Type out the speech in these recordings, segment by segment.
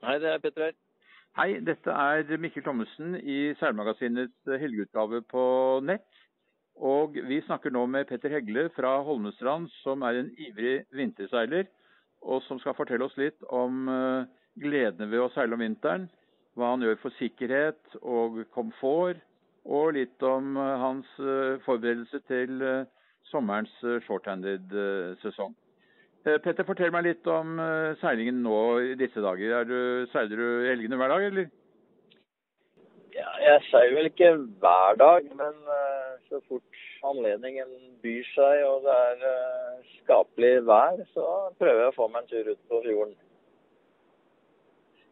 Hei, det er Petter her. Hei, dette er Mikkel Thommessen i Seilmagasinets helgeutgave på nett. Og vi snakker nå med Petter Hegle fra Holmestrand, som er en ivrig vinterseiler. Og som skal fortelle oss litt om eh, gledene ved å seile om vinteren. Hva han gjør for sikkerhet og komfort. Og litt om eh, hans eh, forberedelse til sommerens shorthanded-sesong. Petter, fortell meg litt om seilingen nå i disse dager. Du, seiler du helgene hver dag, eller? Ja, jeg seiler vel ikke hver dag, men så fort anledningen byr seg og det er skapelig vær, så prøver jeg å få meg en tur ut på fjorden.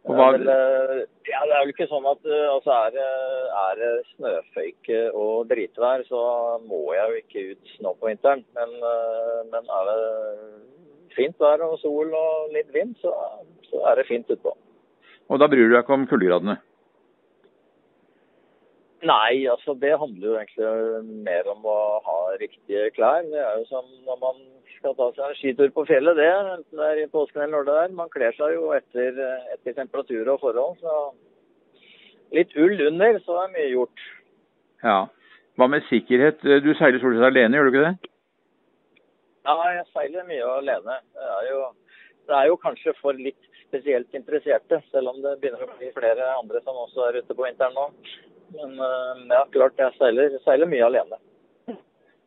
Det er, vel, ja, det er vel ikke sånn at altså er, er det snøføyke og dritvær, så må jeg jo ikke ut nå på vinteren. Men, men er det fint vær og sol og litt vind, så, så er det fint utpå. Og da bryr du deg ikke om kuldegradene? Nei, altså det handler jo egentlig mer om å ha riktige klær. Det er jo som når man skal ta seg en skitur på fjellet, det. Enten det er i påsken eller når det er. Man kler seg jo etter, etter temperatur og forhold. Så litt ull under, så er mye gjort. Ja. Hva med sikkerhet? Du seiler stort sett alene, gjør du ikke det? Ja, jeg seiler mye alene. Det er, jo, det er jo kanskje for litt spesielt interesserte, selv om det begynner å bli flere andre som også er ute på vinteren nå. Men ja, klart jeg seiler, seiler mye alene.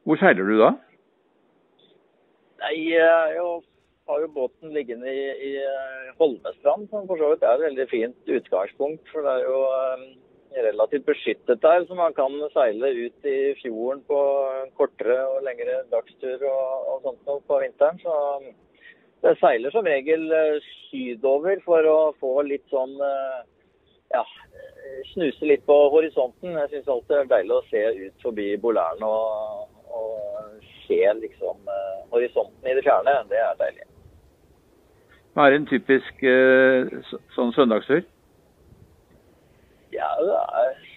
Hvor seiler du da? Nei, jeg har jo båten liggende i, i Holmestrand, som for så vidt er et veldig fint utgangspunkt. For det er jo relativt beskyttet der, så man kan seile ut i fjorden på kortere og lengre dagstur og, og sånt noe på vinteren. Så det seiler som regel sydover for å få litt sånn ja, snuse litt på horisonten. Jeg syns alltid det er deilig å se ut forbi bolæren og, og se liksom horisonten i det fjerne. Det er deilig. Hva er en typisk sånn søndagstur? Ja, det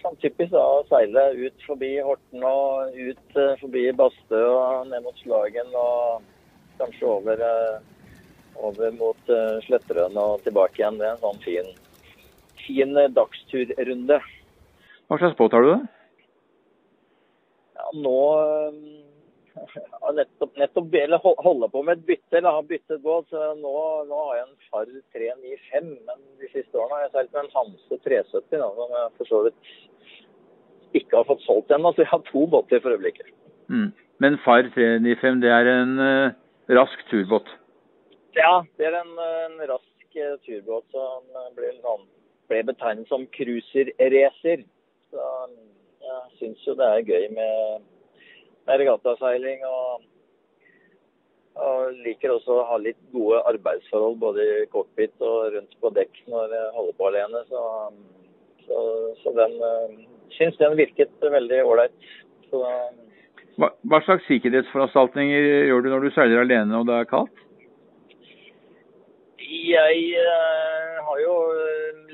sånn typisk da, å seile ut forbi Horten og ut forbi Bastø og ned mot Slagen og kanskje over, over mot Sletterøen og tilbake igjen. Det er en sånn fin, fin dagsturrunde. Hva slags båt har du? Ja, nå ja, nettopp, nettopp eller holder på med et bytte, eller har byttet båt. Så nå, nå, har jeg en Far 395, men de siste årene har jeg seilt med en Hanse 370, da, som jeg for så vidt ikke har fått solgt ennå. Så jeg har to båter for øyeblikket. Mm. Men Far 395, det er en uh, rask turbåt? Ja, det er en, en rask uh, turbåt som ble, ble betegnet som cruiserracer. Så jeg syns jo det er gøy med regattaseiling. Og, og, liker også å ha litt gode arbeidsforhold både i cockpit og rundt på dekk når jeg holder på alene. Så, så, så den syns den virket veldig ålreit. Hva, hva slags sikkerhetsforanstaltninger gjør du når du seiler alene og det er kaldt? Jeg uh, har jo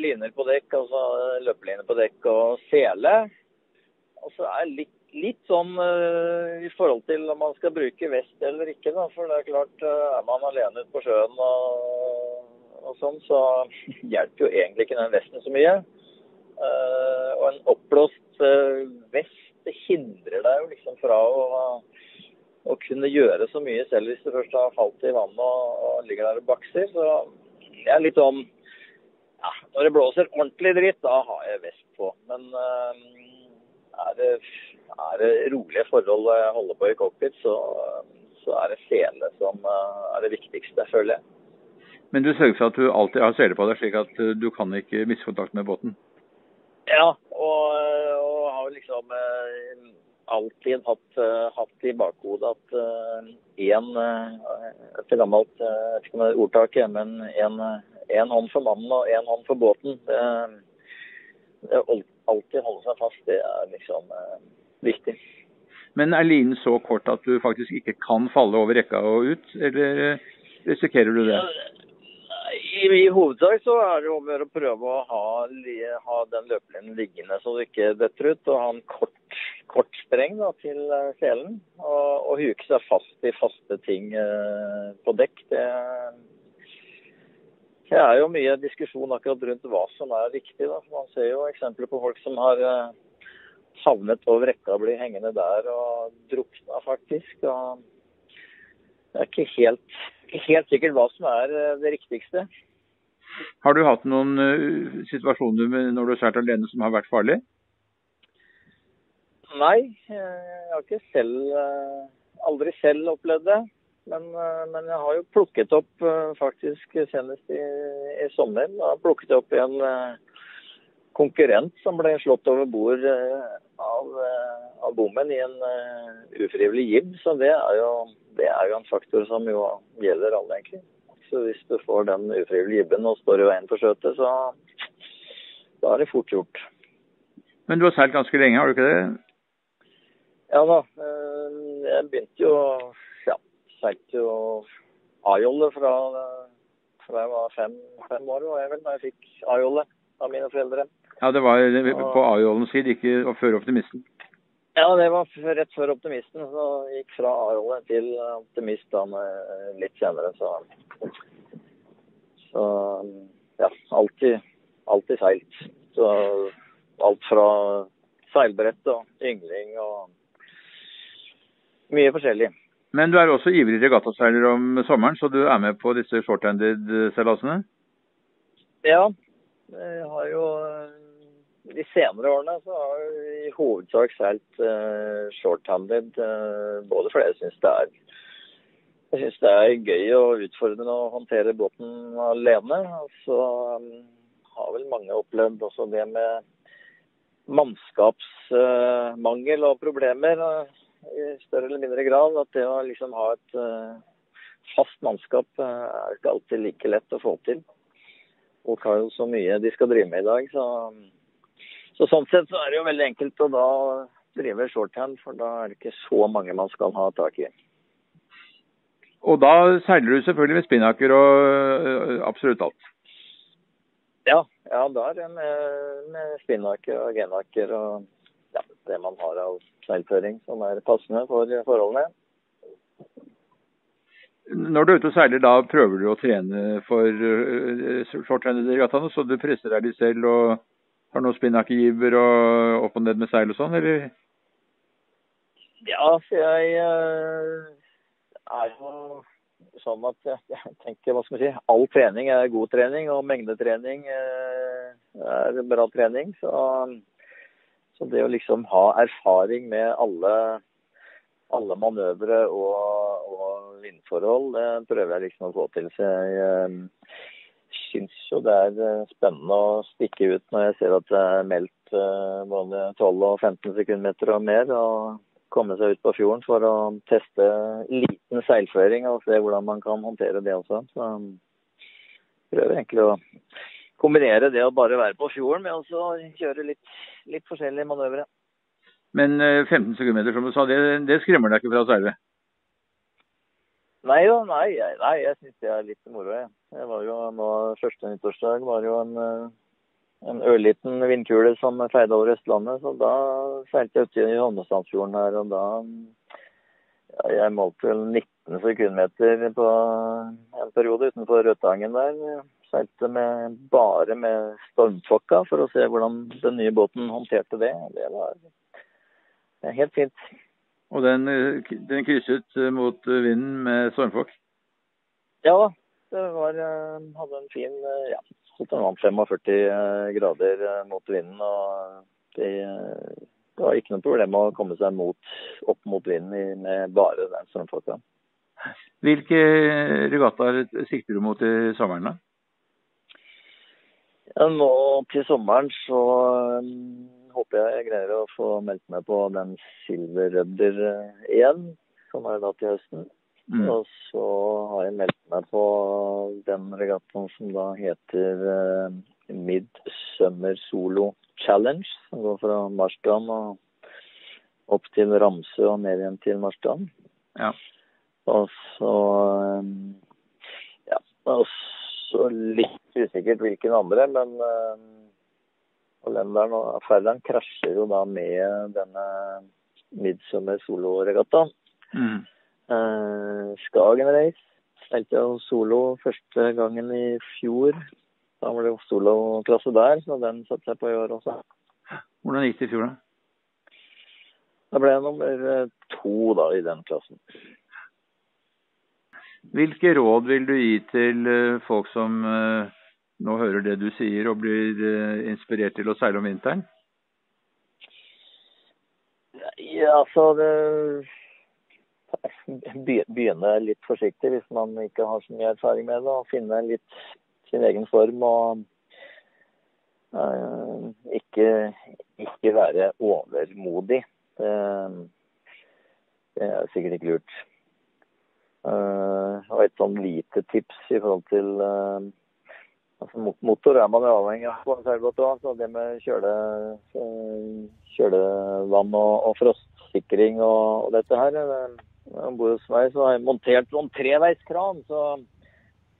liner på dekk, altså løpeliner på dekk og sele. Og så er litt litt sånn uh, i forhold til om man skal bruke vest eller ikke. Da. For det er klart, uh, er man alene ute på sjøen og, og, sånn, så hjelper jo egentlig ikke den vesten så mye. Uh, og en oppblåst vest hindrer deg jo liksom fra å, å, kunne gjøre så mye selv hvis du først har falt i vannet og, og ligger der og bakser. Så det er litt sånn ja, Når det blåser ordentlig dritt, da har jeg vest på. Men er det er det rolige forhold jeg holder på i cockpit, så, så er det sele som er det viktigste, føler jeg. Men du sørger for at du alltid har sele på deg, slik at du kan ikke miste kontakt med båten? Ja, og, og har liksom alltid hatt, hatt i bakhodet at én Et gammelt jeg vet ikke om det er ordtaket, men én hånd for mannen og én hånd for båten. Det, alltid holde seg fast, det er liksom viktig. Men er linen så kort at du faktisk ikke kan falle over rekka og ut, eller risikerer du det? I, i hovedsak så er det om å prøve å ha, ha den løpelinen liggende så det ikke detter ut, og ha en kort, kort spreng da, til selen. Og, og huke seg fast i faste ting eh, på dekk. Det, det er jo mye diskusjon akkurat rundt hva som er viktig. Da. Man ser jo eksempler på folk som har eh, havnet over rekka og blir hengende der og drukna, faktisk. Og det er ikke helt, helt sikkert hva som er uh, det riktigste. Har du hatt noen uh, situasjoner med, når du har seilt alene som har vært farlig? Nei, jeg har ikke selv Aldri selv opplevd det. Men, eh, men, jeg har jo plukket opp eh, faktisk senest i, i sommer. Jeg har plukket opp en eh, konkurrent som ble slått over bord av, av bommen i en ufrivillig jib. Så det er, jo, det er jo en faktor som jo gjelder alle, egentlig. Så hvis du får den ufrivillige gibben og står i veien for skjøtet, så da er det fort gjort. Men du har seilt ganske lenge, har du ikke det? Ja da. Jeg begynte jo seilte jo A-jolle fra, fra, jeg var fem, fem år, var jeg vel, da jeg fikk A-jolle av mine foreldre. Ja, det var på A-jollens tid, ikke før Optimisten? Ja, det var rett før Optimisten. Så gikk fra A-rolle til Optimist da litt senere, så Så ja, alltid, alltid seilt. Så alt fra seilbrett og yngling og mye forskjellig. Men du er også ivrig regattaseiler om sommeren, så du er med på disse short-handed-seilasene? Ja, jeg har jo de senere årene så har vi i hovedsak seilt uh, short-handed. Uh, både fordi jeg syns det synes det er gøy og utfordrende å håndtere båten alene. Så um, har vel mange opplevd også det med mannskapsmangel uh, og problemer i større eller mindre grad. At det å liksom ha et fast mannskap er ikke alltid like lett å få til. Folk har jo så mye de skal drive med i dag. Så, så sånn sett så er det jo veldig enkelt å da drive shorthand, for da er det ikke så mange man skal ha tak i. Og da seiler du selvfølgelig med spinnaker og uh, absolutt alt? Ja, ja da er det med, med spinnaker og genaker og ja, det man har av seilføring som er passende for forholdene. Når du er ute og seiler, da prøver du å trene for uh, shorthanded-regattaene, så du presser deg litt selv og har du noen spinnakergiver og opp og ned med seil og sånn, eller? Ja, for jeg uh, er jo sånn at jeg tenker, hva skal vi si, all trening er god trening, og mengdetrening uh, er bra trening. Så så det å liksom ha erfaring med alle, alle manøvre og, og, vindforhold, det prøver jeg liksom å få til. Så jeg eh, syns jo det er eh, spennende å stikke ut når jeg ser at det er meldt eh, både 12 og 15 sekundmeter og mer. og komme seg ut på fjorden for å teste liten seilføring og se hvordan man kan håndtere det også. Så prøver egentlig å kombinere det å bare være på fjorden med å kjøre litt, litt forskjellige manøvre. Men 15 sekundmeter, som du sa, det, det skremmer deg ikke fra å seile? Nei da, nei, nei, jeg syns det er litt moro. Jeg. jeg var jo nå, Første nyttårsdag var jo en, eh, en ørliten vindkule som feide over Østlandet. Så da seilte jeg uti Holmestrandfjorden her, og da ja, Jeg målte vel 19 sekundmeter på en periode utenfor Rødtangen der seilte med, bare med stormfokka for å se hvordan den nye båten håndterte det. Det var helt fint. Og den, den krysset mot vinden med stormfokk? Ja, det var, hadde en fin ja, den vant 45 grader mot vinden. og det, det, var ikke noe problem å komme seg mot, opp mot vinden med bare den stormfokka. Hvilke regattaer sikter du mot i sommeren? da? Ja, nå til sommeren så håper jeg jeg greier å få meldt meg på den Silver Rudder igjen, som er da til høsten. Mm. Og så har jeg meldt meg på den regattaen som da heter uh, Midsummer Solo Challenge, som går fra Marsdam og opp til Ramsø og ned igjen til Marsdam. Ja. Og så um, ja, og så litt usikkert hvilken andre, men uh, kalenderen og ferderen krasjer jo da med denne Midsummer soloregattaen. Mm. Eh, Skagen Race seilte jeg solo første gangen i fjor. Da var det jo soloklasse der, så den satte seg på i år også. Hvordan gikk det i fjor, da? Da ble jeg nummer eh, to da i den klassen. Hvilke råd vil du gi til eh, folk som eh, nå hører det du sier og blir inspirert til å seile om vinteren? Ja, altså det Begynne litt forsiktig hvis man ikke har så mye erfaring med det. Og finne litt sin egen form. Og uh, ikke, ikke være overmodig. Det, det er sikkert ikke lurt. Uh, og et sånn lite tips i forhold til altså Motor er man jo avhengig av på en seilbåt òg. Så det med kjøle, uh, kjølevann og, og frostsikring og, og, dette her Om bord hos meg så har jeg montert noen treveiskran. Så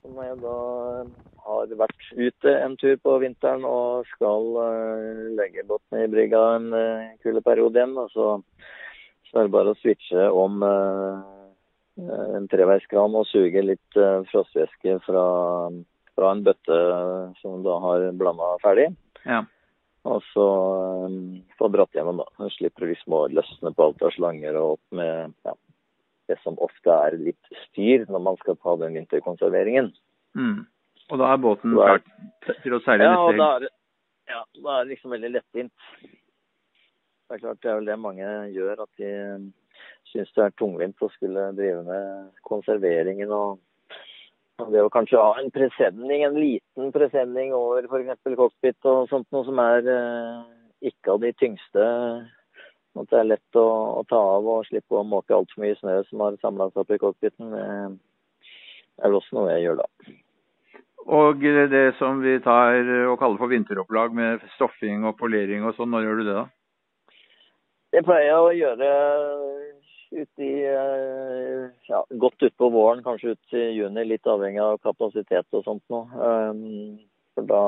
som jeg da har vært ute en tur på vinteren og skal uh, legge båten i brygga en uh, kuldeperiode igjen, og så, så, er det bare å switche om uh, en treveiskran og suge litt uh, frostvæske fra, fra, en bøtte som da har blanda ferdig. Ja. Og så um, få dratt gjennom, da. Så slipper du liksom å løsne på alt av slanger og opp med ja, det som ofte er litt styr når man skal ta den vinterkonserveringen. Mm. Og da er båten klar til å seile ja, neste helg? Ja, da er det liksom veldig lettvint. Det er klart det er vel det mange gjør, at de syns det er tungvint å skulle drive med konserveringen og det å kanskje ha en presenning, en liten presenning over f.eks. cockpit og sånt noe som er eh, ikke av de tyngste. At det er lett å, å ta av og slippe å måke altfor mye snø som har samla seg opp i cockpiten. Det er vel også noe jeg gjør da. Og det som vi tar og kaller for vinteropplag med stoffing og polering og sånn, når gjør du det da? Det pleier jeg å gjøre ute i, godt utpå våren, kanskje ut i juni. Litt avhengig av kapasitet og sånt noe. Um, for da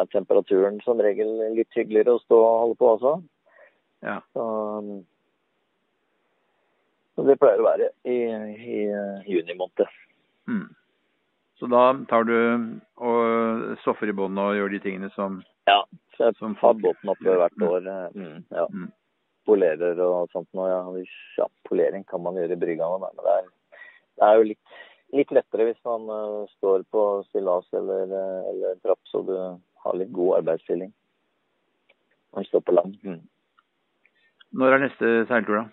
er temperaturen som regel litt hyggeligere å stå og holde på også. Ja. Så, så det pleier å være i, i juni måned. Mm. Så da tar du og stoffer i bånn og gjør de tingene som Ja. Så jeg som tar båten opp hvert år. Eh, mm, ja. Mm. Polerer og sånt noe. Ja. ja. polering kan man gjøre i brygga òg, men det er, det er, jo litt, litt lettere hvis man uh, står på stillas eller, uh, eller trapp, så du har litt god arbeidsstilling. Man står på land. Mm. Når er neste seiltur, da?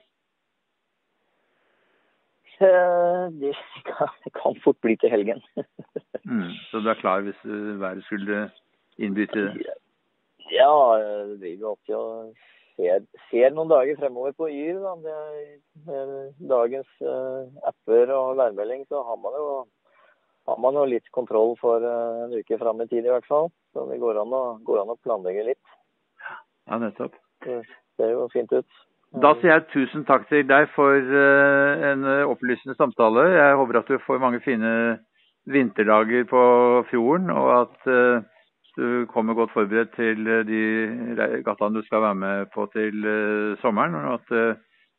det kan, kan fort bli til helgen. mm, så du er klar hvis været skulle innby til det? Ja, det driver alltid og ser, ser, noen dager fremover på Yr. Da. Med dagens uh, apper og værmelding så har man, jo, har man jo litt kontroll for uh, en uke fram i tid i hvert fall. Så det går an å, går an å planlegge litt. Ja, nettopp. Det ser jo fint ut. Da sier jeg tusen takk til deg for uh, en opplysende samtale. Jeg håper at du får mange fine vinterdager på fjorden, og at du kommer godt forberedt til de regattaene du skal være med på til uh, sommeren. Og at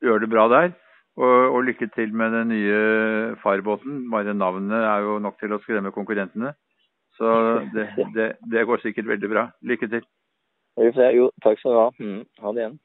du gjør det bra der. Og, og, lykke til med den nye farbåten. Bare navnet er jo nok til å skremme konkurrentene. Så det, det, det går sikkert veldig bra. Lykke til. Jo, takk skal du ha. Mm, ha det igjen.